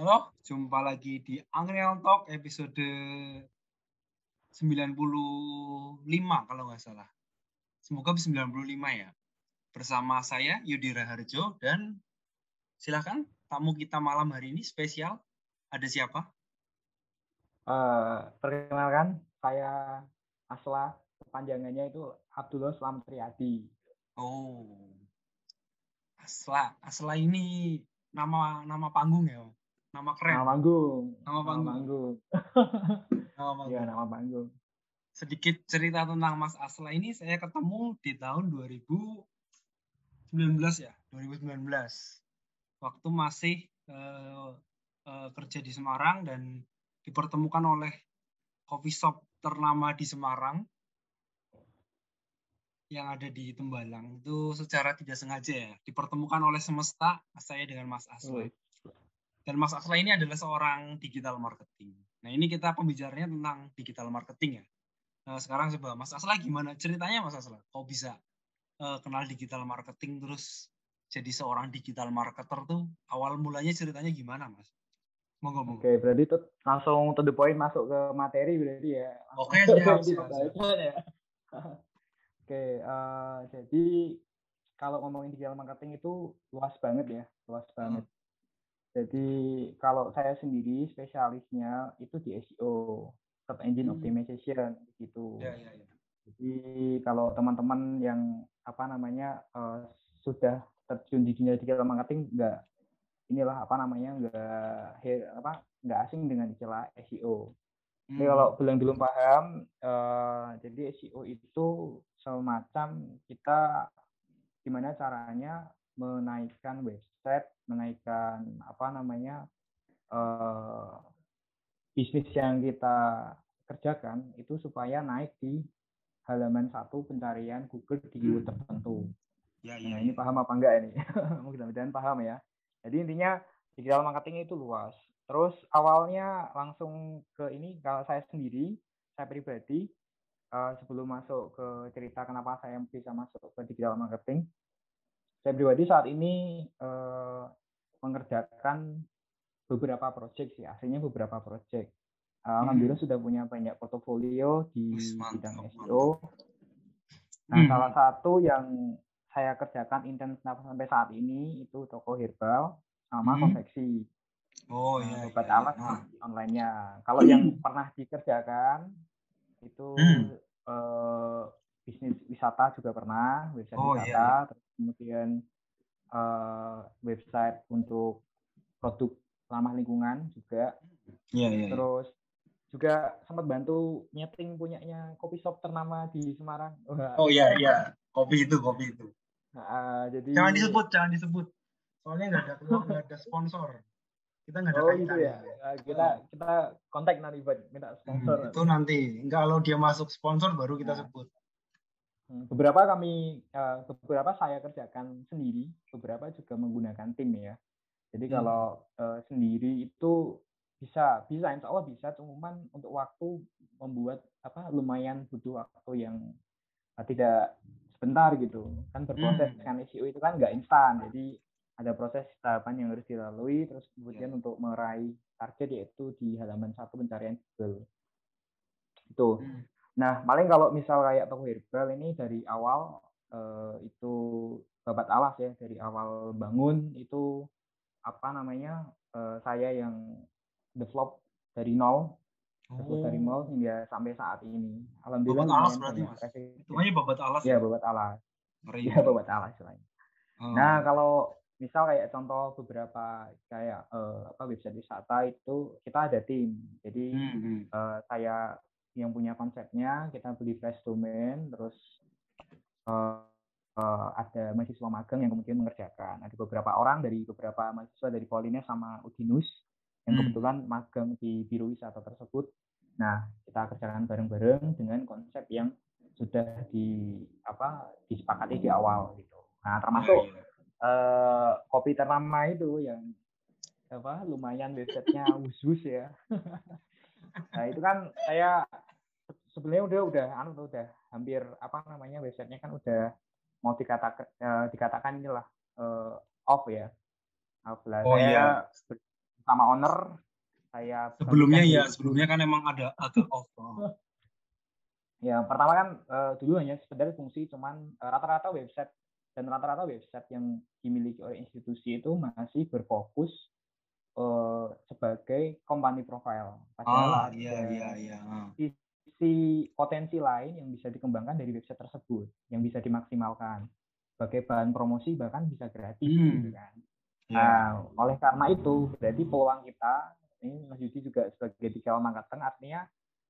Halo, jumpa lagi di Angrial Talk episode 95 kalau nggak salah. Semoga 95 ya. Bersama saya Yudi Raharjo dan silakan tamu kita malam hari ini spesial. Ada siapa? Uh, perkenalkan, saya Asla, kepanjangannya itu Abdullah Selamat Riyadi. Oh, Asla. Asla ini nama nama panggung ya? Nama keren. Nama panggung. Nama panggung. Nama panggung. nama panggung. Iya, nama panggung. Sedikit cerita tentang Mas Asla ini saya ketemu di tahun 2019 ya, 2019. Waktu masih uh, uh, kerja di Semarang dan dipertemukan oleh coffee shop ternama di Semarang yang ada di Tembalang itu secara tidak sengaja ya dipertemukan oleh semesta saya dengan Mas Asla. Dan Mas Asla ini adalah seorang digital marketing. Nah ini kita pembicaranya tentang digital marketing ya. Nah, sekarang coba Mas Asla gimana ceritanya Mas Asla? Kok bisa uh, kenal digital marketing terus jadi seorang digital marketer tuh awal mulanya ceritanya gimana Mas? Monggo, monggo. Oke, berarti tuh langsung to the point masuk ke materi berarti ya. Oke, siap, siap, siap. ya. Oke, uh, jadi kalau ngomongin digital marketing itu luas banget ya, luas banget. Hmm. Jadi kalau saya sendiri spesialisnya itu di SEO, search engine hmm. optimization gitu. Ya, ya, ya. Jadi kalau teman-teman yang apa namanya uh, sudah terjun di dunia digital marketing nggak inilah apa namanya nggak apa nggak asing dengan istilah SEO. Hmm. Jadi kalau belum belum paham, uh, jadi SEO itu semacam kita gimana caranya menaikkan website, menaikkan apa namanya uh, bisnis yang kita kerjakan itu supaya naik di halaman satu pencarian Google di keyword hmm. tertentu. Ya, ya, nah ini ya. paham apa enggak ini? Mudah-mudahan paham ya. Jadi intinya digital marketing itu luas. Terus awalnya langsung ke ini kalau saya sendiri, saya pribadi uh, sebelum masuk ke cerita kenapa saya bisa masuk ke digital marketing, saya pribadi saat ini uh, mengerjakan beberapa proyek sih, aslinya beberapa proyek. Alhamdulillah hmm. sudah punya banyak portofolio di mantap, bidang SEO. Nah, hmm. salah satu yang saya kerjakan intens sampai saat ini itu toko herbal sama hmm. konveksi. Oh iya. Obat iya, alat nah. online-nya. Kalau yang pernah dikerjakan itu hmm. eh, bisnis wisata juga pernah, website oh, wisata, iya, iya. terus kemudian uh, website untuk produk ramah lingkungan juga. Iya, iya. Terus juga sempat bantu nyeting punyanya kopi shop ternama di Semarang. Oh iya iya, kopi itu kopi itu. Nah, jadi jangan disebut, jangan disebut. Soalnya nggak ada nggak ada sponsor. Kita nggak ada oh, itu ya. Nah, kita kita kontak nanti buat minta sponsor. Hmm, itu nanti. Enggak kalau dia masuk sponsor baru kita nah. sebut. Hmm, beberapa kami eh, beberapa saya kerjakan sendiri, beberapa juga menggunakan tim ya. Jadi hmm. kalau uh, sendiri itu bisa bisa insya Allah bisa cuman untuk waktu membuat apa lumayan butuh waktu yang uh, tidak sebentar gitu kan berproses hmm. kan SEO itu kan nggak instan jadi ada proses tahapan yang harus dilalui terus kemudian yeah. untuk meraih target yaitu di halaman satu pencarian Google itu hmm. Nah, paling kalau misal kayak toko herbal ini dari awal eh, itu babat alas ya, dari awal bangun itu apa namanya eh, saya yang develop dari nol, oh. dari nol hingga sampai saat ini. Alhamdulillah. Babat alas berarti mas. Itu aja babat alas. Iya, babat alas. Iya, babat alas selain. Oh. Nah, kalau misal kayak contoh beberapa kayak uh, apa website wisata itu kita ada tim. Jadi hmm. hmm. uh, saya yang punya konsepnya kita beli flash domain terus uh, uh, ada mahasiswa magang yang kemudian mengerjakan ada beberapa orang dari beberapa mahasiswa dari Polines sama Udinus yang Hmm. kebetulan magang di biro wisata tersebut. Nah, kita kerjakan bareng-bareng dengan konsep yang sudah di apa disepakati di awal gitu. Nah, termasuk eh, kopi ternama itu yang apa lumayan websitenya wus ya. nah itu kan saya se- sebenarnya udah udah anu tuh, udah hampir apa namanya websitenya kan udah mau dikatakan eh, dikatakan inilah eh, off ya. Off lah. Oh, saya iya. sama owner saya Sebelumnya ya, di- sebelumnya kan emang ada agak off. Oh. Ya, pertama kan eh, dulu hanya sekedar fungsi cuman eh, rata-rata website dan rata-rata website yang dimiliki oleh institusi itu masih berfokus eh, sebagai company profile. Ah, Padahal iya ada iya iya. Ah. sisi potensi lain yang bisa dikembangkan dari website tersebut, yang bisa dimaksimalkan sebagai bahan promosi bahkan bisa gratis Hmm. gitu kan. Ya. Nah, oleh karena itu, berarti peluang kita, ini Mas Yudi juga sebagai digital marketing artinya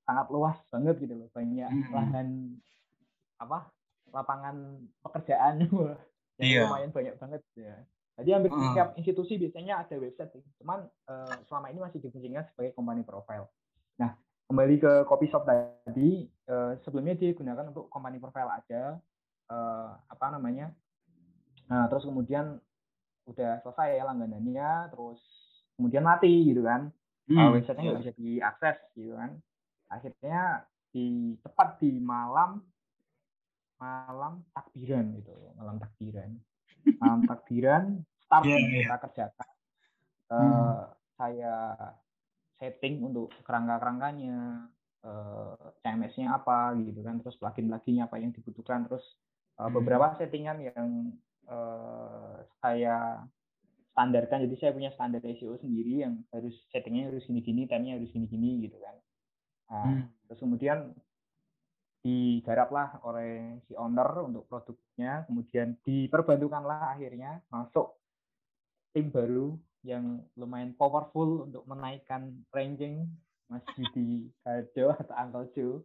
sangat luas banget gitu loh. Banyak Mm-mm. lahan, apa, lapangan pekerjaan yang Iya. lumayan banyak banget ya. Jadi hampir Ah. setiap institusi biasanya ada website sih. Cuman eh, selama ini masih difungsikan sebagai company profile. Nah, kembali ke coffee shop tadi, eh, sebelumnya digunakan untuk company profile aja. eh, apa namanya? Nah, terus kemudian udah selesai ya langganannya, terus kemudian mati gitu kan. Uh, Hmm, websitenya iya. nggak bisa diakses gitu kan. Akhirnya di tepat di malam malam takbiran gitu, malam takbiran. Malam takbiran start yang iya. kita kerjakan. Eh, Hmm. Saya setting untuk kerangka-kerangkanya, eh, CMS-nya apa gitu kan, terus plugin-pluginnya apa yang dibutuhkan, terus Hmm. beberapa settingan yang eh, saya standarkan jadi saya punya standar SEO sendiri yang harus settingnya harus gini-gini, time-nya harus gini-gini gitu kan. Nah, Hmm. terus kemudian digaraplah oleh si owner untuk produknya, kemudian diperbantukanlah akhirnya masuk tim baru yang lumayan powerful untuk menaikkan ranking Mas Yudi Kado atau Uncle Joe.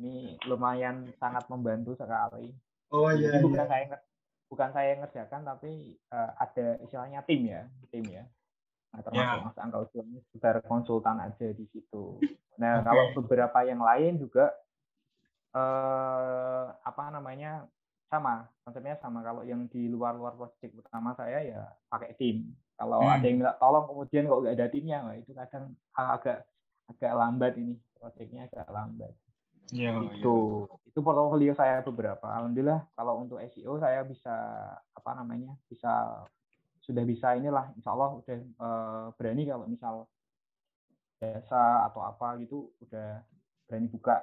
Ini lumayan sangat membantu sekali. Oh Jadi iya bukan iya. saya bukan saya yang ngerjakan tapi eh, ada istilahnya tim ya, tim ya. Nah, termasuk Ya. Mas Angkau ini sekedar konsultan aja di situ. Nah, Oke. kalau beberapa yang lain juga eh apa namanya sama konsepnya sama. Kalau yang di luar-luar proyek utama saya ya pakai tim. Kalau Hmm. ada yang minta tolong kemudian kok nggak ada timnya wah itu kadang agak agak lambat ini. Proyeknya agak lambat. Iya. itu itu portofolio saya beberapa. Alhamdulillah kalau untuk SEO saya bisa apa namanya bisa sudah bisa inilah. Insya Allah udah eh, berani kalau misal jasa atau apa gitu udah berani buka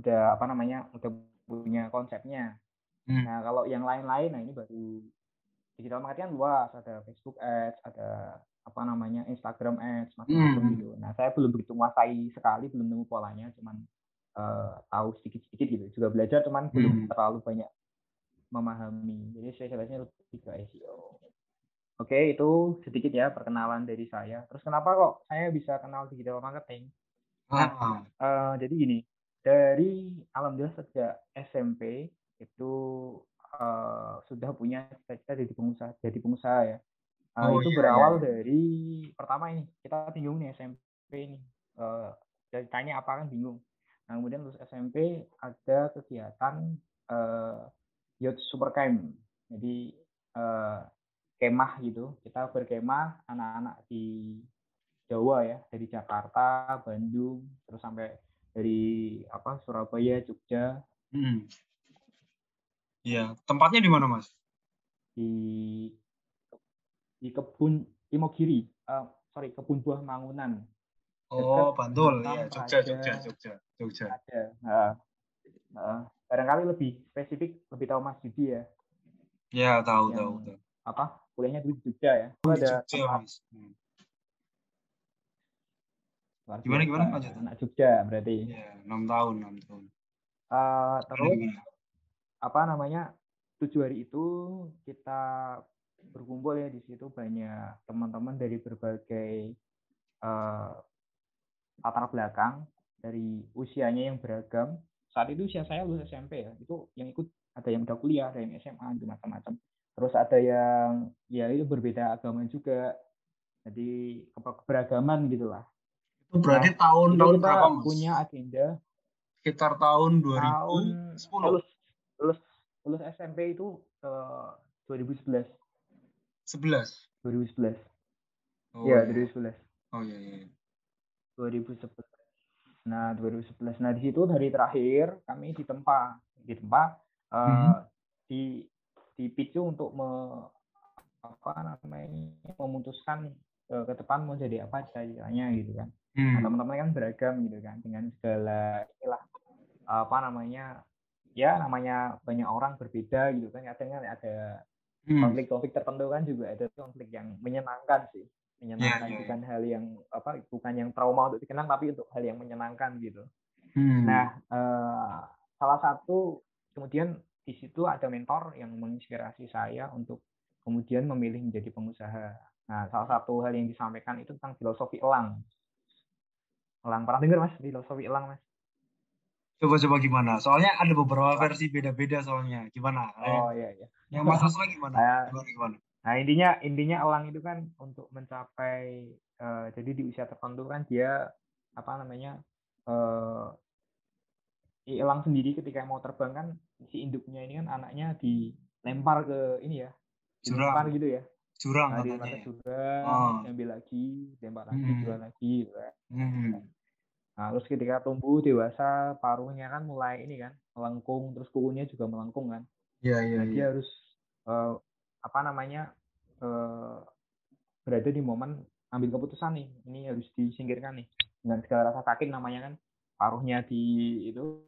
udah apa namanya udah punya konsepnya. Hmm. nah kalau yang lain-lain nah ini baru digital marketing kan luas. Ada Facebook Ads ada apa namanya Instagram Ads macam-macam Hmm. gitu. Nah saya belum begitu menguasai sekali belum nemu polanya cuman eh, tahu sedikit-sedikit gitu. Juga belajar cuman belum Hmm. terlalu banyak memahami. Jadi spesialisnya lebih ke SEO oke itu sedikit ya perkenalan dari saya. Terus kenapa kok saya bisa kenal digital marketing? Ah, Eh, jadi gini, dari alhamdulillah sejak SMP itu eh, sudah punya cita-cita jadi pengusaha, jadi pengusaha ya. Eh, Oh, itu iya, berawal iya. dari pertama ini kita bingung nih SMP ini, jadi tanya apa kan bingung. Nah, kemudian lulus SMP ada kegiatan eh, Youth Super Camp, jadi eh, kemah gitu, kita berkemah anak-anak di Jawa ya dari Jakarta, Bandung, terus sampai dari apa Surabaya, Jogja hmm. Iya, tempatnya di mana, Mas? di di kebun Imogiri, eh, sorry kebun buah Mangunan Oh, Dekat Bantul. Iya, Jogja, Praja. Jogja, Jogja, Jogja. ada. Nah, nah, barangkali lebih spesifik lebih tahu Mas Yudi ya, Ya, tahu, Yang- tahu, tahu. apa kuliahnya dulu di Jogja ya. Itu ada Jogja, tempat Mas. Luar Gimana, gimana, lanjut. anak Jogja berarti. Iya, enam tahun, enam tahun. Eh, terus Gimana? apa namanya tujuh hari itu kita berkumpul ya di situ banyak teman-teman dari berbagai eh, latar belakang dari usianya yang beragam saat itu usia saya lulus SMP ya itu yang ikut ada yang udah kuliah ada yang SMA gitu macam-macam terus ada yang ya itu berbeda agama juga jadi keberagaman gitulah Berarti Nah, tahun itu tahun kita berapa mas? punya agenda Sekitar tahun 2010. tahun lulus lulus lulus SMP itu eh, 2011 11. 2011 Oh, Iya, iya. 2011 Oh iya iya. 2011 nah 2011 nah di situ hari terakhir kami ditempa ditempa eh, Mhm. di dipicu untuk me, apa namanya memutuskan eh, ke depan mau jadi apa ceritanya gitu kan Nah, Hmm. teman-teman kan beragam gitu kan dengan segala inilah apa namanya ya namanya banyak orang berbeda gitu kan kadang kan ada Hmm. konflik-konflik tertentu kan juga ada konflik yang menyenangkan sih menyenangkan iya, bukan hal yang apa bukan yang trauma untuk dikenang tapi untuk hal yang menyenangkan gitu Hmm. nah eh, salah satu kemudian di situ ada mentor yang menginspirasi saya untuk kemudian memilih menjadi pengusaha nah salah satu hal yang disampaikan itu tentang filosofi elang elang pernah dengar mas filosofi elang mas Coba-coba gimana? Soalnya ada beberapa versi beda-beda soalnya. Gimana? oh iya iya Yang Mas Asla gimana? Saya- Gimana gimana? Nah intinya intinya elang itu kan untuk mencapai eh, jadi di usia tertentu kan dia apa namanya eh si elang sendiri ketika mau terbang kan si induknya ini kan anaknya dilempar ke ini ya dilempar Jurang. gitu ya Jurang nah, dilempar ke jurang Oh. diambil lagi dilempar lagi Hmm. jurang lagi gitu kan. Hmm. Nah terus ketika tumbuh dewasa paruhnya kan mulai ini kan melengkung terus kukunya juga melengkung kan Iya iya Nah, dia harus eh, apa namanya eh, berada di momen ambil keputusan nih ini harus disingkirkan nih dengan segala rasa sakit namanya kan paruhnya di itu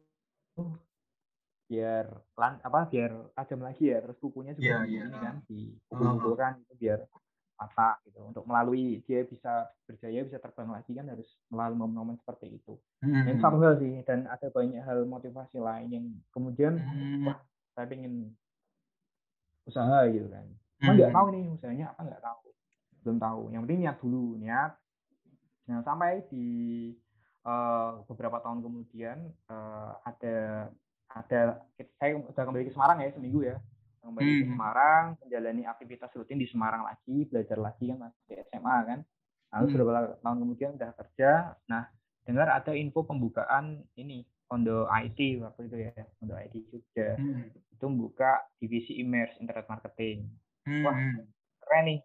biar lan apa biar tajam lagi ya terus kukunya juga di iya. ini kan di Ah. pukul-pukulkan itu biar patah gitu. Untuk melalui dia bisa berjaya bisa terbang lagi kan harus melalui momen-momen seperti itu. Hmm. ini satu hal sih dan ada banyak hal motivasi lain yang kemudian Hmm. wah saya pengen usaha gitu kan. Cuma nggak Hmm. tahu nih usahanya apa nggak tahu. Belum tahu. Yang penting niat dulu niat. Nah sampai di eh, beberapa tahun kemudian eh, ada ada saya udah kembali ke Semarang ya seminggu ya kembali ke Hmm. Semarang menjalani aktivitas rutin di Semarang lagi belajar lagi kan masih SMA kan lalu Hmm. beberapa tahun kemudian udah kerja nah dengar ada info pembukaan ini Ondo IT waktu itu ya Ondo IT Jogja Hmm. itu membuka divisi immerse internet marketing Hmm. Wah. keren nih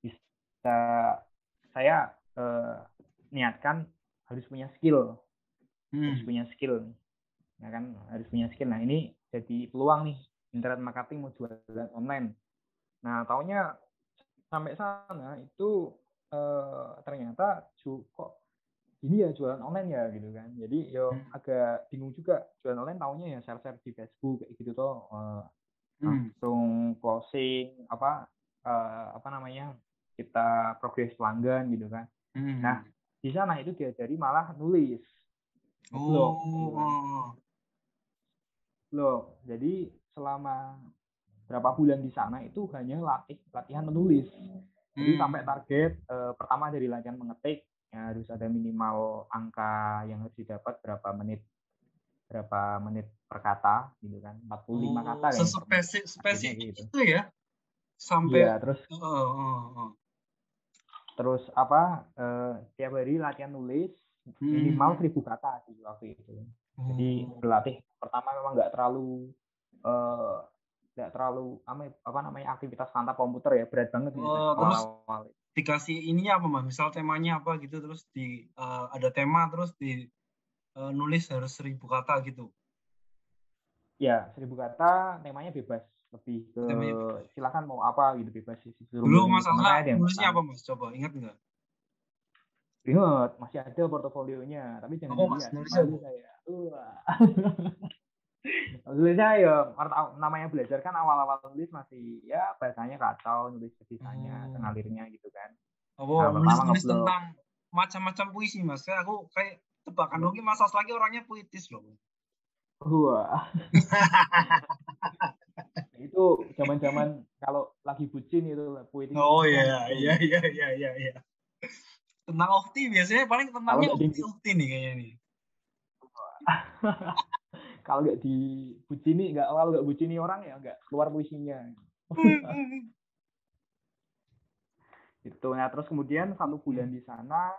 bisa saya eh, niatkan harus punya skill harus Hmm. punya skill nih. ya kan harus punya skill nah ini jadi peluang nih internet marketing mau jualan online nah taunya sampai sana itu eh, ternyata kok ini ya jualan online ya gitu kan jadi yo Hmm. agak bingung juga jualan online taunya ya share share di Facebook kayak gitu tuh eh, Hmm. langsung closing apa eh, apa namanya kita progres pelanggan gitu kan Hmm. Nah, di sana itu diajari malah nulis gitu kan. Oh. blog jadi selama berapa bulan di sana itu hanya latih latihan menulis jadi Hmm. sampai target eh, pertama dari latihan mengetik ya harus ada minimal angka yang harus didapat berapa menit berapa menit per kata gitu kan 45 kata Oh, menit. sespesifik spesifik Akhirnya gitu. itu ya. Sampai Iya, terus oh, oh, oh. terus apa eh, tiap hari latihan nulis minimal Hmm. 1000 kata sih waktu itu jadi Oh. berlatih pertama memang nggak terlalu eh, nggak terlalu apa, apa namanya aktivitas tanpa komputer ya berat banget gitu. Oh, terus awal-awal. dikasih ininya apa mas misal temanya apa gitu terus di eh, ada tema terus di eh, nulis harus seribu kata gitu. Ya seribu kata temanya bebas. Lebih ke Temanya bebas. silakan mau apa gitu bebas sih dulu milih. mas Temen Asla saya ada yang nulisnya apa mas? Coba ingat nggak? Ingat masih ada portofolionya tapi jangan Mas? dilihat Nulisnya saya. nulisnya ya namanya belajar kan awal-awal nulis masih ya bahasanya kacau nulis sisanya Oh. sengalirnya gitu kan. Apa Nah, nulis nulis tentang macam-macam puisi mas? Kayak aku kayak tebakan lagi mas Asla lagi orangnya puitis loh. Wah. itu zaman-zaman kalau lagi bucin itu puitis. oh iya iya iya iya iya iya. Tentang ukti biasanya paling tentangnya ukti ukti nih kayaknya nih kalau nggak dibucini, nggak kalau nggak bucini orang ya nggak keluar puisinya. Itu. Nah, terus kemudian satu bulan di sana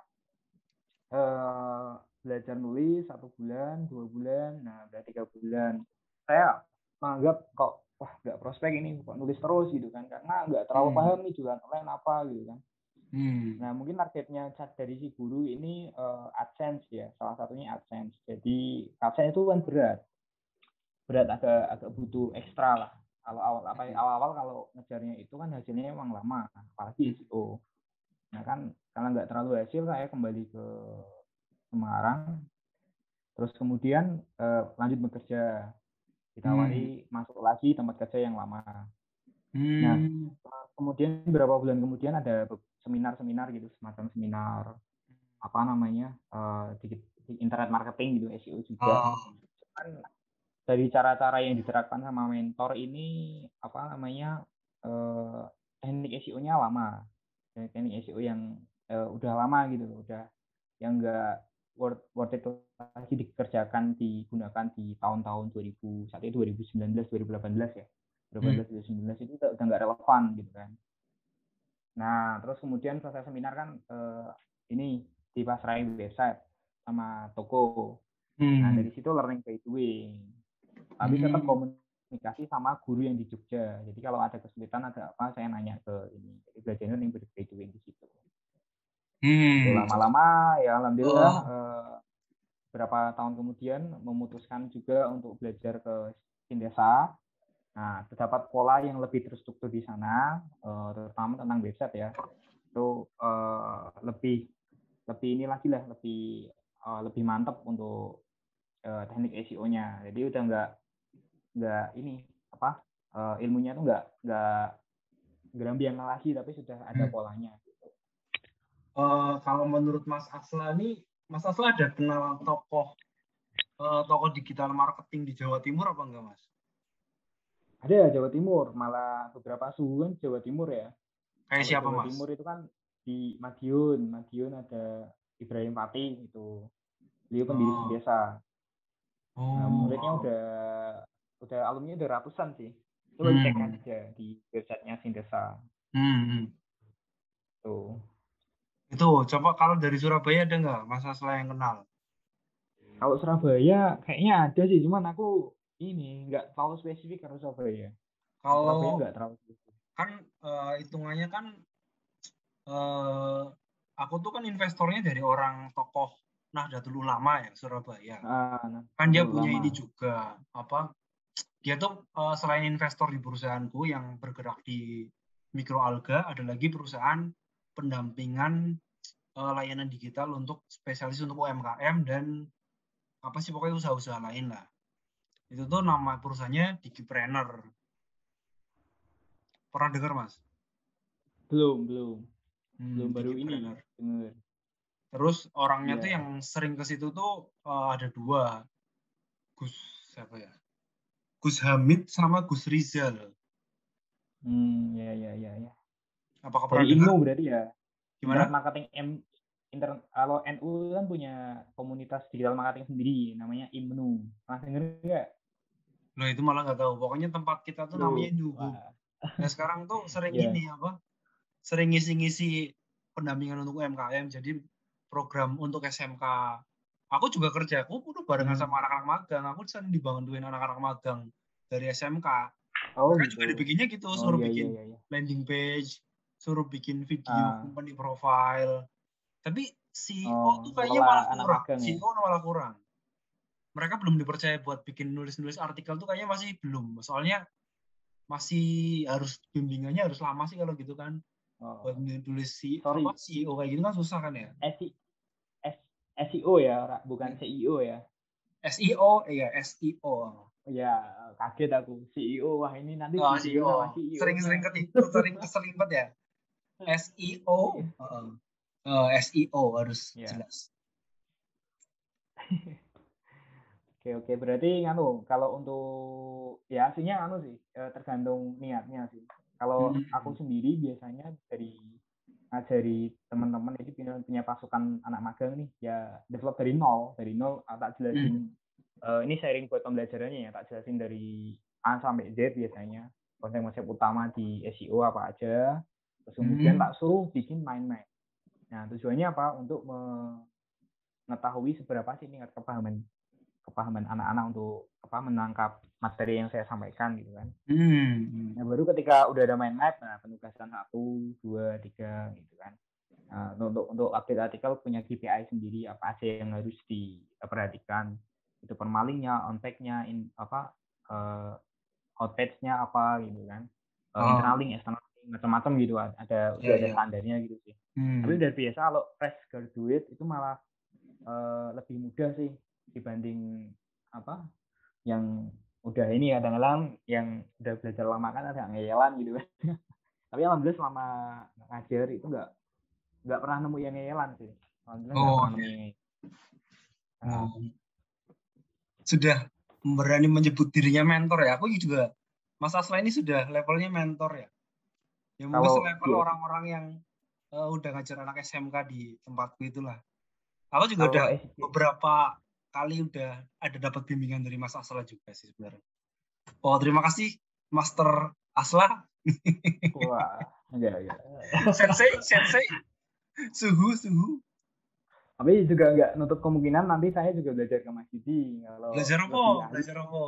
eh, belajar nulis satu bulan, dua bulan, nah udah tiga bulan. Saya menganggap kok wah nggak prospek ini kok nulis terus gitu kan karena nggak terlalu Hmm. paham nih jualan online apa gitu kan. Hmm. Nah, mungkin targetnya cat dari si guru ini eh, AdSense ya, salah satunya AdSense. Jadi AdSense itu kan berat, berat agak agak butuh ekstra lah. Kalau awal apa Hmm. awal-awal kalau ngejarnya itu kan hasilnya emang lama, apalagi SEO. Nah kan karena nggak terlalu hasil saya kembali ke Semarang, terus kemudian eh, lanjut bekerja, ditawari masuk lagi tempat kerja yang lama. Nah, Hmm. kemudian beberapa bulan kemudian ada seminar-seminar gitu semacam seminar apa namanya eh, di, di internet marketing gitu SEO juga Oh. kan dari cara-cara yang diterapkan sama mentor ini apa namanya eh, teknik SEO-nya lama. Teknik SEO yang eh, udah lama gitu loh udah yang enggak worth, worth it lagi dikerjakan digunakan di tahun-tahun 2000 saat itu 2019 2018 ya. 2018 2019 itu udah udah nggak relevan gitu kan. Nah terus kemudian selesai seminar kan eh, ini dipasrahin website sama toko. Nah, Hmm. dari situ learning by doing. Tapi tetap Hmm. komunikasi sama guru yang di Jogja. Jadi kalau ada kesulitan ada apa saya nanya ke ini. Jadi belajarnya by doing di situ. Hmm. Lama-lama ya alhamdulillah Oh. eh, berapa tahun kemudian memutuskan juga untuk belajar ke Sindesa. Nah, terdapat pola yang lebih terstruktur di sana, eh, terutama tentang website ya. Itu eh, lebih lebih ini lagi lah, lebih eh, lebih mantap untuk eh, teknik SEO-nya. Jadi udah nggak nggak ini apa eh, ilmunya tuh nggak nggak gerambiang lagi, tapi sudah ada Hmm. polanya. Eh, kalau menurut Mas Asla nih, Mas Asla ada kenal tokoh eh, tokoh digital marketing di Jawa Timur apa enggak, Mas? Ada Jawa Timur, malah beberapa suhu kan Jawa Timur ya. Kayak siapa, Jawa Mas? Timur itu kan di Madiun, Madiun ada Ibrahim Fatih itu. Beliau pendiri Oh. Sindesa. Nah, Oh. muridnya udah udah alumni udah ratusan sih. Coba Hmm. aja di websitenya Sindesa. Hmm, hmm. Tuh. Itu coba kalau dari Surabaya ada nggak Mas Asla yang kenal? Kalau Surabaya kayaknya ada sih, cuman aku ini nggak terlalu spesifik kalau Surabaya. Surabaya Kalau nggak terlalu spesifik. kan eh, hitungannya kan eh aku tuh kan investornya dari orang tokoh Nahdlatul Ulama ya Surabaya. Ah, nah, Kan dia punya Ulama. ini juga apa? Dia tuh eh, selain investor di perusahaanku yang bergerak di mikroalga, ada lagi perusahaan pendampingan eh, layanan digital untuk spesialis untuk UMKM dan apa sih pokoknya usaha-usaha lain lah. Itu tuh nama perusahaannya Digipreneur. Pernah dengar Mas? belum belum Hmm, belum baru ini denger. Terus orangnya tuh Iya. yang sering ke situ tuh eh, ada dua. Gus siapa ya? Gus Hamid sama Gus Rizal. Hmm, ya ya ya ya. Apakah pernah Dari dengar? Berarti ya. Gimana? Internet marketing M inter kalau NU kan punya komunitas digital marketing sendiri namanya IMNU. Pernah denger nggak? Loh itu malah nggak tahu. Pokoknya tempat kita tuh Loh, namanya Nubu. Nah sekarang tuh sering Iya. ini apa? Sering ngisi-ngisi pendampingan untuk UMKM. Jadi program untuk SMK. Aku juga kerja. Aku udah barengan Hmm. sama anak-anak magang. Aku sering dibantuin anak-anak magang dari SMK. Oh, Mereka gitu. juga dibikinnya gitu, Oh, suruh iya, bikin iya, iya. landing page, suruh bikin video Ah. company profile. Tapi CEO Oh, tuh kayaknya malah kurang. magang ya? CEO malah kurang. Mereka belum dipercaya buat bikin nulis-nulis artikel tuh kayaknya masih belum. Soalnya masih harus bimbingannya harus lama sih kalau gitu kan. Oh. Buat nulis si Sorry. apa CEO kayak gitu kan susah kan ya. SI S- SEO ya, bukan CEO ya. SEO, iya SEO. Ya, kaget aku. CEO, wah ini nanti Oh, CEO. sama CEO. Sering-sering ketipu, sering keselimpet ya. SEO, heeh. Eh, SEO harus Iya. jelas. Oke, oke. Berarti nganu, kalau untuk ya aslinya anu sih, eh, tergantung niatnya sih. Kalau Hmm. aku sendiri biasanya dari ngajari teman-teman itu punya, punya pasukan anak magang nih, ya develop dari nol, dari nol ah, tak jelasin. eh, ini sharing buat pembelajarannya ya, tak jelasin dari A sampai Z biasanya. Konsep-konsep utama di SEO apa aja, Terus kemudian Hmm. tak suruh bikin mind map. Nah, tujuannya apa? Untuk mengetahui seberapa sih tingkat kepahaman kepahaman anak-anak untuk apa menangkap materi yang saya sampaikan gitu kan. Hmm. Nah, baru ketika udah ada mind map, nah penugasan satu, dua, tiga gitu kan. Nah, untuk untuk update artikel punya KPI sendiri apa aja yang harus diperhatikan. Itu permalingnya, on nya in apa uh, outpage-nya apa gitu kan. Uh, Oh. internal link, external link, macam-macam gitu ada udah Iya, ada iya. standarnya gitu sih. Hmm. Tapi udah biasa kalau fresh graduate itu malah eh, lebih mudah sih dibanding apa yang udah ini kadang-kadang yang udah belajar lama kan ada ngeyelan gitu kan. Tapi alhamdulillah selama ngajar itu nggak nggak pernah nemu yang ngeyelan sih. Alhamdulillah Oh, pernah iya. nemu yang Oh. Sudah berani menyebut dirinya mentor ya. Aku juga Mas Asla ini sudah levelnya mentor ya. Ya mungkin Kalau selevel di- orang-orang yang eh, udah ngajar anak SMK di tempatku itulah. Aku juga kalau udah SD beberapa kali udah ada dapat bimbingan dari Mas Asla juga sih sebenarnya. Oh terima kasih Master Asla, wah enggak enggak. Sensei, Sensei, suhu, suhu. Tapi juga nggak nutup kemungkinan nanti saya juga belajar ke Mas Didi kalau Belajar apa? Belajar apa?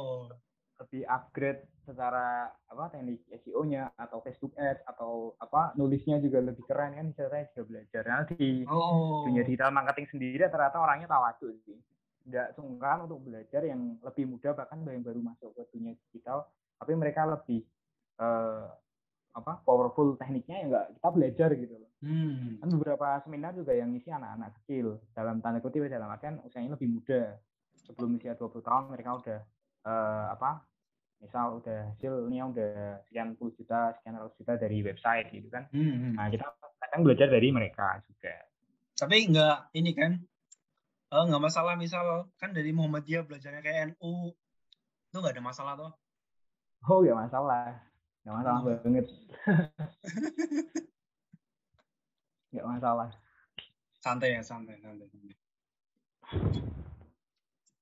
lebih upgrade secara apa teknik SEO-nya atau Facebook Ads atau apa nulisnya juga lebih keren kan bisa saya juga belajar. Karena di Oh. dunia digital marketing sendiri ternyata orangnya tawaduk sih. Nggak sungkan untuk belajar yang lebih muda bahkan yang baru masuk ke dunia digital tapi mereka lebih eh, apa powerful tekniknya ya nggak kita belajar gitu loh. Hmm. Kan beberapa seminar juga yang ngisi anak-anak kecil dalam tanda kutip ya, dalam artian usianya lebih muda. Sebelum usia 20 tahun mereka udah eh, apa? Misal udah hasilnya udah sekian puluh juta, sekian ratus juta dari website gitu kan. Hmm. Nah, kita kadang belajar dari mereka juga. Tapi nggak ini kan eh, nggak masalah misal kan dari Muhammadiyah belajarnya kayak NU itu nggak ada masalah toh Oh, ya masalah. Nggak masalah Hmm. banget. Nggak masalah. santai ya santai santai, santai.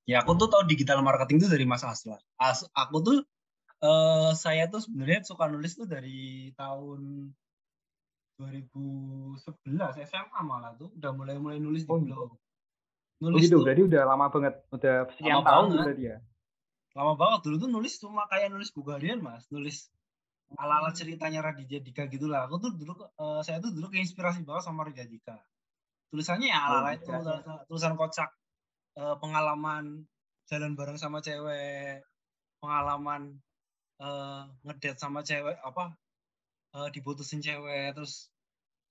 ya aku tuh tahu digital marketing itu dari Mas Asla As aku tuh eh, saya tuh sebenarnya suka nulis tuh dari tahun 2011 SMA malah tuh udah mulai mulai nulis di Oh, blog Oh, nulis gitu, tuh berarti udah lama banget. Udah sekian Lama tahun banget. berarti ya. lama banget dulu tuh nulis cuma kayak nulis buku harian mas nulis ala ala Hmm. ceritanya Raditya Dika gitulah aku tuh dulu eh, saya tuh dulu keinspirasi banget sama Raditya Dika tulisannya ya ala ala Oh, itu bisa. tulisan, tulisan kocak Eh, pengalaman jalan bareng sama cewek pengalaman eh, ngedate sama cewek apa eh, diputusin cewek terus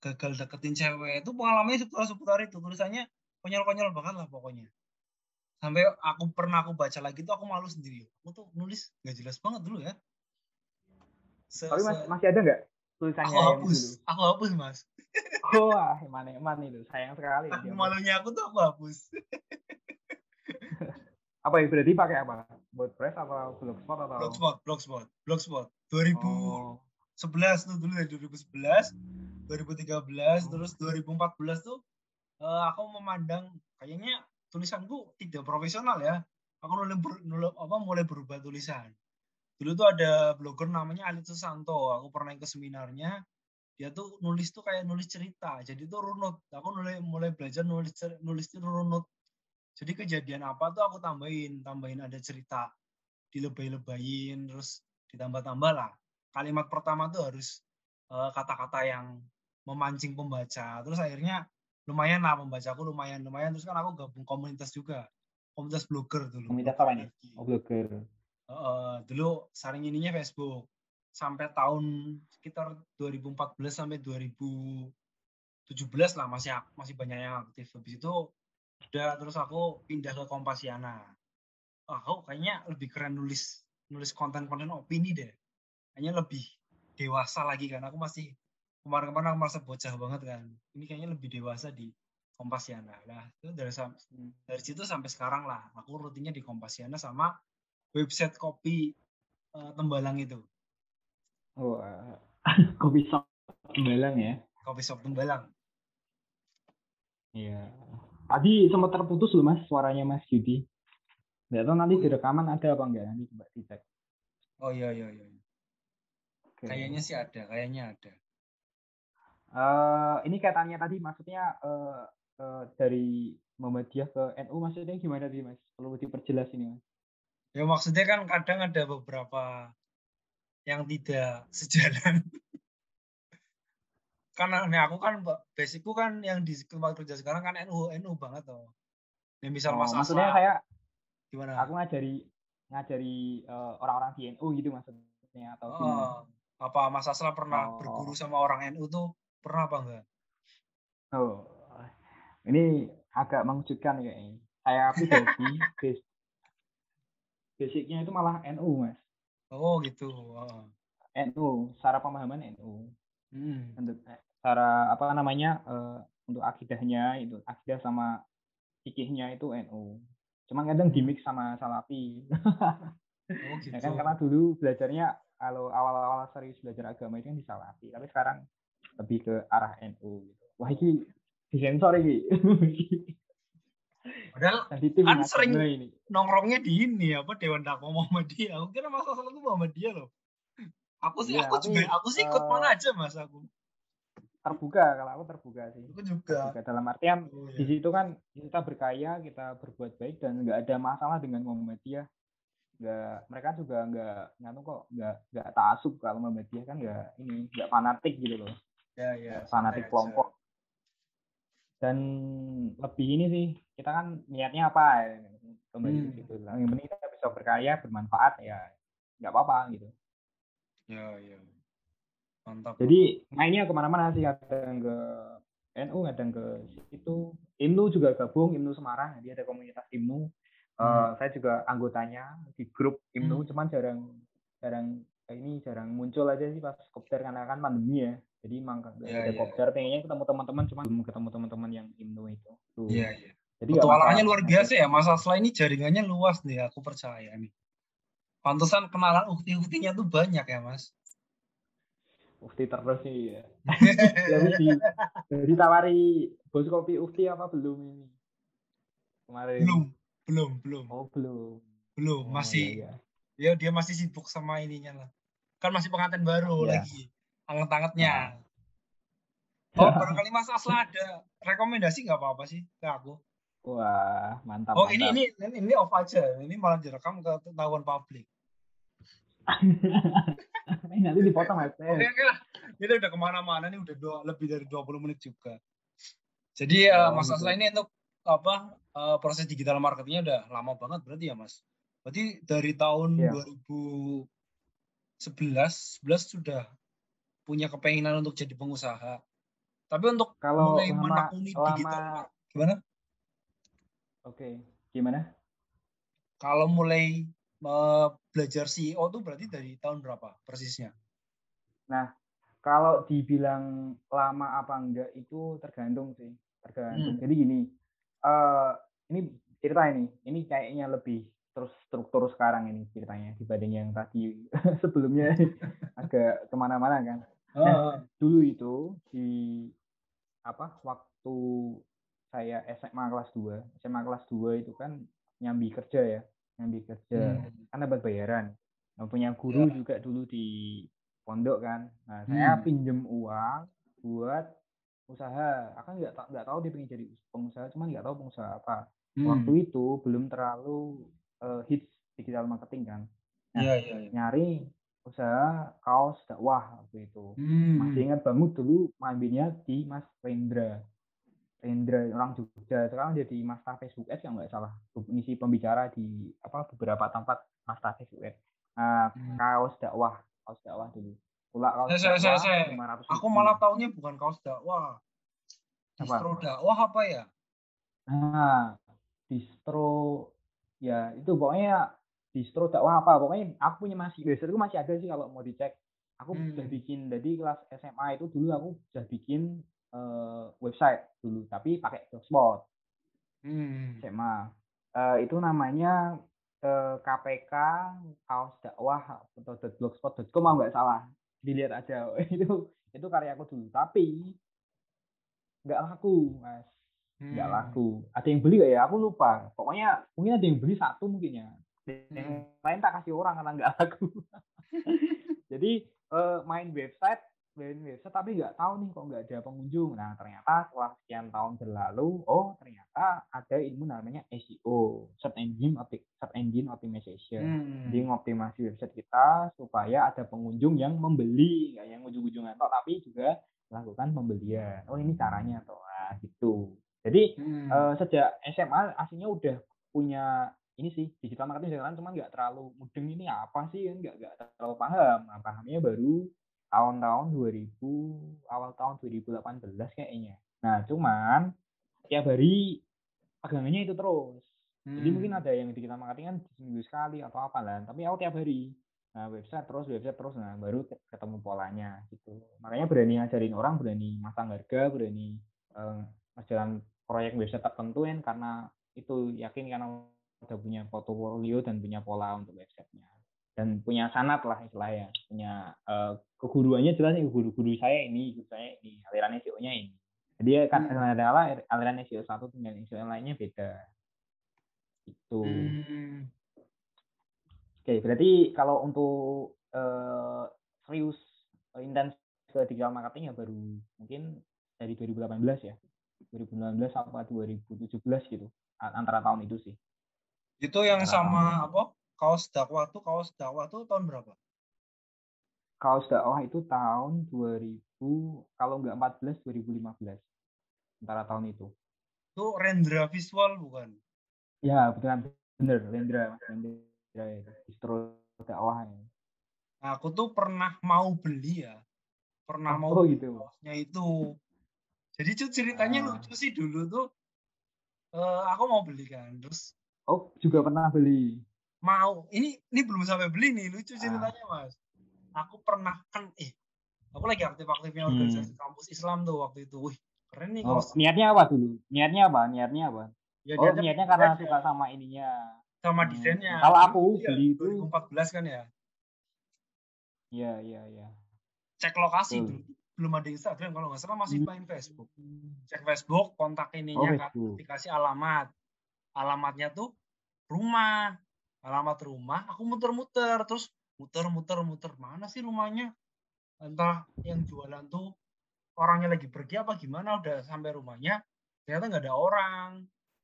gagal deketin cewek itu pengalamannya seputar seputar itu tulisannya konyol konyol banget lah pokoknya sampai aku pernah aku baca lagi tuh aku malu sendiri aku tuh nulis nggak jelas banget dulu ya Se- Tapi mas, masih ada nggak tulisannya aku yang hapus dulu? aku hapus mas Wah, eman-eman itu. Sayang sekali. aku malunya aku tuh aku hapus Apa ya? Berarti pakai apa? WordPress atau Blogspot atau? blogspot blogspot blogspot 2011 Oh, tuh dulu dari 2011 2013 terus 2014 tuh eh, aku memandang kayaknya tulisanku tidak profesional ya. Aku mulai ber- nul- apa mulai berubah tulisan. Dulu tuh ada blogger namanya Alit Susanto. Aku pernah ke seminarnya. Dia tuh nulis tuh kayak nulis cerita. Jadi tuh runut. Aku mulai mulai belajar nulis nulis itu runut. Jadi kejadian apa tuh aku tambahin. Tambahin ada cerita. Dilebay-lebayin terus ditambah-tambah lah. Kalimat pertama tuh harus eh, kata-kata yang memancing pembaca. Terus akhirnya lumayan lah pembacaku lumayan lumayan. Terus kan aku gabung komunitas juga. Komunitas blogger dulu. Komunitas apa nih? Oh, blogger. Eh, dulu saring ininya Facebook. Sampai tahun sekitar 2014 sampai 2017 lah masih masih banyak yang aktif. Habis itu udah terus aku pindah ke Kompasiana. Oh, aku kayaknya lebih keren nulis nulis konten-konten opini deh. Kayaknya lebih dewasa lagi kan. Aku masih kemarin-kemarin aku merasa bocah banget kan. Ini kayaknya lebih dewasa di Kompasiana. Lah itu dari sam- dari situ sampai sekarang lah aku rutinnya di Kompasiana sama website kopi eh, Tembalang itu. Oh, eh, kopi shop Tembalang ya. kopi shop Tembalang. Iya. Tadi sempat terputus loh mas suaranya Mas Yudi. Nggak tahu nanti di rekaman ada apa enggak nanti coba dicek. oh iya iya iya. Kayaknya sih ada kayaknya ada Eh, ini kaitannya tadi maksudnya eh, eh, dari Muhammadiyah ke NU maksudnya gimana tadi mas? Perlu diperjelas ini mas. Ya maksudnya kan kadang ada beberapa yang tidak sejalan. Karena nih aku kan basicku kan yang di tempat kerja sekarang kan NU NU banget toh. Yang misal Oh, Mas maksudnya Asla, saya gimana? aku ngajari ngajari eh, orang-orang di NU gitu maksudnya atau gimana? Oh, apa Mas Asla pernah Oh. berguru sama orang NU tuh pernah apa enggak? Oh, ini agak mengejutkan kayaknya. Saya pribadi, base, basicnya itu malah NU mas. Oh gitu. Oh. NU, secara pemahaman NU. Hmm. Untuk eh, secara apa namanya eh, untuk akidahnya itu akidah sama fikihnya itu NU. Cuma kadang dimix sama Salafi. Oh gitu. ya kan karena dulu belajarnya kalau awal-awal serius belajar agama itu kan di Salafi, tapi sekarang lebih ke arah NU gitu. Wah ini disensor ini. Padahal Kan ini sering- ini. nongkrongnya di ini apa Dewan Dakwah Muhammadiyah. Aku kira Mas Asla tuh Muhammadiyah loh. Aku sih Iya, aku juga aku sih ikut eh, mana aja Mas aku. terbuka kalau aku terbuka sih Aku juga. terbuka dalam artian Oh, di iya. situ kan kita berkaya kita berbuat baik dan nggak ada masalah dengan Muhammadiyah nggak mereka juga nggak nganu kok nggak nggak taasub kalau Muhammadiyah kan nggak ini nggak fanatik gitu loh Ya ya. fanatik kelompok dan lebih ini sih kita kan niatnya apa ya kembali Hmm. ke situ yang penting kita bisa berkarya bermanfaat ya nggak apa-apa gitu Ya ya. Mantap. Jadi mainnya ke mana-mana sih kadang ke NU, kadang ke situ. IMNU juga gabung, IMNU Semarang. Jadi ada komunitas IMNU. Eh, Hmm. saya juga anggotanya di grup IMNU, Hmm. cuman jarang jarang ini jarang muncul aja sih pas kopdar karena kan pandemi ya. Jadi emang nggak Ya, ada ya. kopdar, pengennya ketemu teman-teman, cuma belum ketemu teman-teman yang IMNU itu. Iya iya. Jadi Petualangannya luar biasa ya Mas Asla ini jaringannya luas nih aku percaya nih. Pantesan kenalan ukti-uktinya tuh banyak ya Mas. Ukti terus sih ya. Jadi di, jadi tawari bos kopi Ukti apa belum ini? Kemarin. Belum, belum, belum, Oh belum. belum. Oh, Masih iya, iya. ya dia masih sibuk sama ininya lah. Kan masih pengantin baru Iya. lagi. Anget-angetnya. Oh, barangkali Mas Asla ada rekomendasi nggak apa-apa sih ke aku? Wah mantap. Oh, ini mantap. ini ini off aja. Ini malah direkam ke ketahuan publik. ini nanti dipotong mas. Oke, lah. Ini udah ke mana-mana nih udah dua, lebih dari 20 menit juga. Jadi Oh, Mas gitu. Asla ini untuk apa eh, proses digital marketingnya udah lama banget berarti ya Mas. Berarti dari tahun Iya. 2011 11 sudah punya kepenginan untuk jadi pengusaha. Tapi untuk Kalau mulai lama menekuni lama digital gimana? oke gimana? Kalau mulai eh, belajar CEO tuh berarti dari tahun berapa persisnya? Kalau dibilang lama apa enggak itu tergantung sih tergantung. Hmm. Jadi gini eh ini cerita ini ini kayaknya lebih terus struktur sekarang ini ceritanya dibanding yang tadi sebelumnya agak ke mana-mana kan. Ah, dulu itu di apa waktu saya SMA kelas 2 SMA kelas 2 itu kan nyambi kerja ya nyambi kerja hmm. kan dapat bayaran nah, punya guru Ya. juga dulu di pondok kan nah saya Hmm. pinjem uang buat usaha aku nggak nggak tahu dia pengen jadi pengusaha cuman nggak tahu pengusaha apa Hmm. waktu itu belum terlalu eh, hits digital marketing kan Nah, Iya, iya, iya. nyari usaha kaos dakwah waktu itu Hmm. masih ingat banget dulu ngambilnya di Mas Rendra Rendra orang Jogja sekarang jadi Mas Tafes US yang nggak salah ngisi pembicara di apa beberapa tempat Mas Tafes US nah, Hmm. kaos dakwah kaos dakwah dulu pula kaos Saya- saya- dakwah saya- 500 Aku malah taunya bukan kaos dakwah. Apa? Distro dakwah apa ya? nah distro ya itu pokoknya distro dakwah apa. Pokoknya aku punya masih website itu masih ada sih kalau mau dicek. Aku Hmm. udah bikin dari kelas SMA itu dulu aku udah bikin eh, website dulu tapi pakai blogspot. Hmm. SMA Eh, itu namanya eh, KPK kaos dakwah atau blogspot.com nggak salah. Dilihat aja. Itu itu karya aku dulu. Tapi nggak laku mas nggak Hmm. laku ada yang beli nggak ya aku lupa pokoknya mungkin ada yang beli satu mungkin ya yang Hmm. lain tak kasih orang karena nggak laku jadi eh, main website join website tapi nggak tahu nih kok nggak ada pengunjung. Nah ternyata setelah sekian tahun berlalu, oh ternyata ada ilmu namanya SEO, search engine search engine optimization. Hmm. Jadi ngoptimasi website kita supaya ada pengunjung yang membeli, nggak yang ujung-ujungan toh, tapi juga melakukan pembelian. Oh ini caranya toh, nah, gitu. Jadi hmm. uh, sejak SMA aslinya udah punya ini sih digital marketing jalan cuman nggak terlalu mudeng ini apa sih kan nggak nggak terlalu paham nah, pahamnya baru tahun-tahun 2000 awal tahun 2018 kayaknya. Nah, cuman tiap hari pegangannya itu terus. Hmm. Jadi mungkin ada yang di kita marketing kan seminggu sekali atau apa lah, tapi aku tiap hari. Nah, website terus, website terus, nah baru ketemu polanya gitu. Makanya berani ngajarin orang, berani masang harga, berani uh, jalan proyek website tertentu kan karena itu yakin karena udah punya portfolio dan punya pola untuk websitenya. Dan punya sanat lah istilahnya punya uh, keguruannya jelas nih guru-guru saya ini guru saya ini aliran SEO-nya ini. Jadi kan hmm. adalah aliran SEO satu dengan SEO yang lainnya beda. Itu hmm. oke berarti kalau untuk uh, serius uh, intens ke digital marketing ya baru mungkin dari 2018 ya 2019 sampai 2017 gitu antara tahun itu sih itu yang sama apa kaos dakwah tuh kaos dakwah tuh tahun berapa? Kaos dakwah itu tahun 2000 kalau nggak 14 2015 antara tahun itu. Itu rendra visual bukan? Ya betul bener rendra rendra itu distro dakwah. Ya. Nah, aku tuh pernah mau beli ya, pernah oh, mau gitu. kaosnya itu. Jadi ceritanya ah. lucu sih dulu tuh. Uh, aku mau beli kan, terus. Oh juga pernah beli mau ini ini belum sampai beli nih lucu ceritanya ah. mas aku pernah kan eh aku lagi aktif-aktifnya hmm. organisasi hmm. kampus Islam tuh waktu itu wih keren nih oh, niatnya apa dulu niatnya apa niatnya apa ya, oh niatnya, niatnya karena suka sama ininya sama hmm. desainnya kalau aku ya, beli itu 2014 kan ya iya iya iya cek lokasi dulu belum ada Instagram kalau nggak salah masih hmm. main Facebook. Cek Facebook kontak ininya oh, kan dikasih alamat. Alamatnya tuh rumah. Alamat rumah aku muter-muter terus muter-muter muter. Mana sih rumahnya? Entah yang jualan tuh orangnya lagi pergi apa gimana udah sampai rumahnya ternyata nggak ada orang.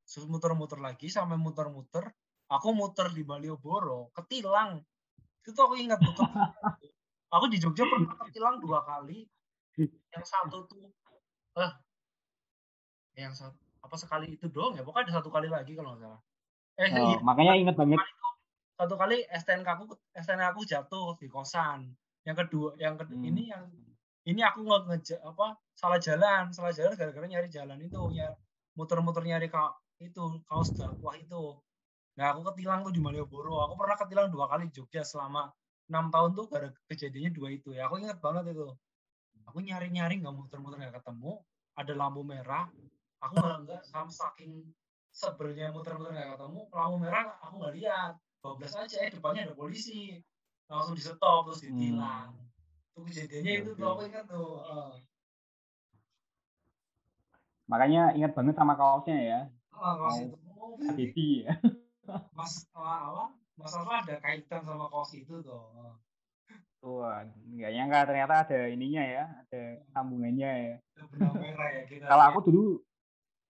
Terus muter-muter lagi sampai muter-muter aku muter di Malioboro ketilang. Itu aku ingat betul. Aku di Jogja pernah ketilang dua kali yang satu tuh eh yang satu apa sekali itu doang ya? Pokoknya ada satu kali lagi kalau nggak salah. Eh oh, iya, makanya ingat banget. satu kali STNK aku STNK aku jatuh di kosan. Yang kedua yang kedua hmm. ini yang ini aku nggak nge apa salah jalan salah jalan gara-gara nyari jalan itu ya muter-muter nyari ka, itu kaos dakwah itu. Nah aku ketilang tuh di Malioboro. Aku pernah ketilang dua kali Jogja selama enam tahun tuh gara kejadiannya dua itu ya. Aku ingat banget itu aku nyari-nyari nggak muter-muter nggak ketemu. Ada lampu merah. Aku nggak nggak sama saking sebenarnya muter-muter nggak ketemu lampu merah aku nggak lihat. 12 aja eh depannya ada polisi. Langsung di stop terus ditilang. Hmm. itu kejadiannya itu tuh aku ingat tuh uh. makanya ingat banget sama kaosnya ya. Kaos itu. Ya. Mas apa? Mas apa ada kaitan sama kaos itu tuh Wah, nggak nyangka ternyata ada ininya ya, ada sambungannya ya. ya Kalau aku dulu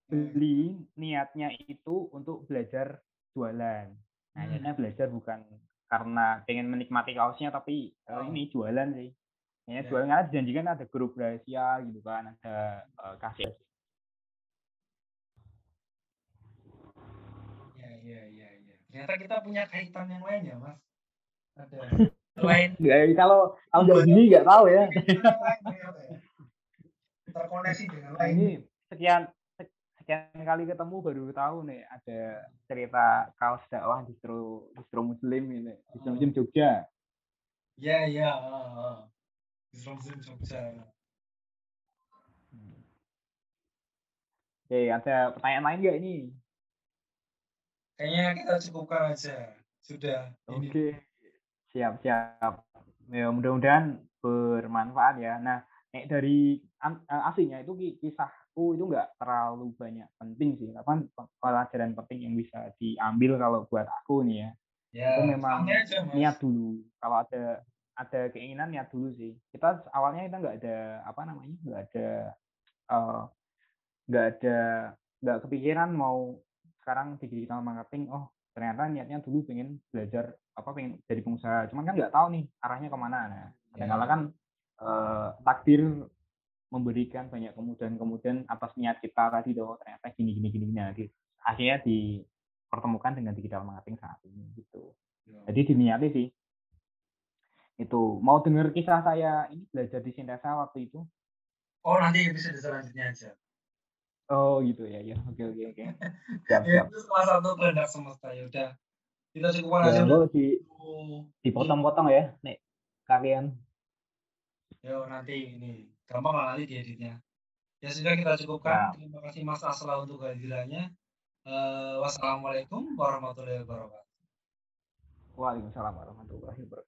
beli niatnya itu untuk belajar jualan. Nah, hmm. akhirnya belajar bukan karena pengen menikmati kaosnya tapi oh. ini jualan sih. Ya, yeah. jualan karena dijanjikan ada grup rahasia gitu kan, ada uh, kasir. Ya, ya, ya, ya. Ternyata kita punya kaitan yang lain ya, Mas. Ada lain. Ya, kalau kalau dari sini nggak tahu ya. Terkoneksi dengan lain. Ini sekian sekian kali ketemu baru tahu nih ada cerita kaos dakwah distro distro muslim ini distro muslim Jogja. Iya iya. Distro muslim Jogja. Oke, ada pertanyaan lain nggak ini? Kayaknya kita cukupkan aja. Sudah. Oke. Siap, siap. Ya, mudah-mudahan bermanfaat ya. Nah, dari aslinya itu kisah aku itu nggak terlalu banyak penting sih apa pelajaran penting yang bisa diambil kalau buat aku nih ya, ya itu memang aja, niat dulu kalau ada ada keinginan niat dulu sih. Kita awalnya kita nggak ada apa namanya nggak ada eh, nggak uh, ada nggak kepikiran mau sekarang di digital marketing oh ternyata niatnya dulu pengen belajar apa pengen jadi pengusaha. Cuman kan nggak tahu nih arahnya ke mana. Nah kadang yeah. kan uh, takdir memberikan banyak kemudahan-kemudahan atas niat kita tadi tuh ternyata gini gini gini nah akhirnya dipertemukan dengan digital marketing saat ini gitu. Yeah. jadi diniati sih. Itu mau dengar kisah saya ini belajar di Sintesa waktu itu? Oh nanti bisa selanjutnya aja oh gitu ya ya. Oke oke oke. Siap ya, siap. itu salah satu produk semesta ya udah. Kita cukup ya, aja di dipotong-potong ya nih kalian. Yo nanti ini gampang lah nanti dieditnya. Ya sudah kita cukupkan. Nah. terima kasih Mas Asla untuk kehadirannya. Uh, wassalamualaikum warahmatullahi wabarakatuh. Waalaikumsalam warahmatullahi wabarakatuh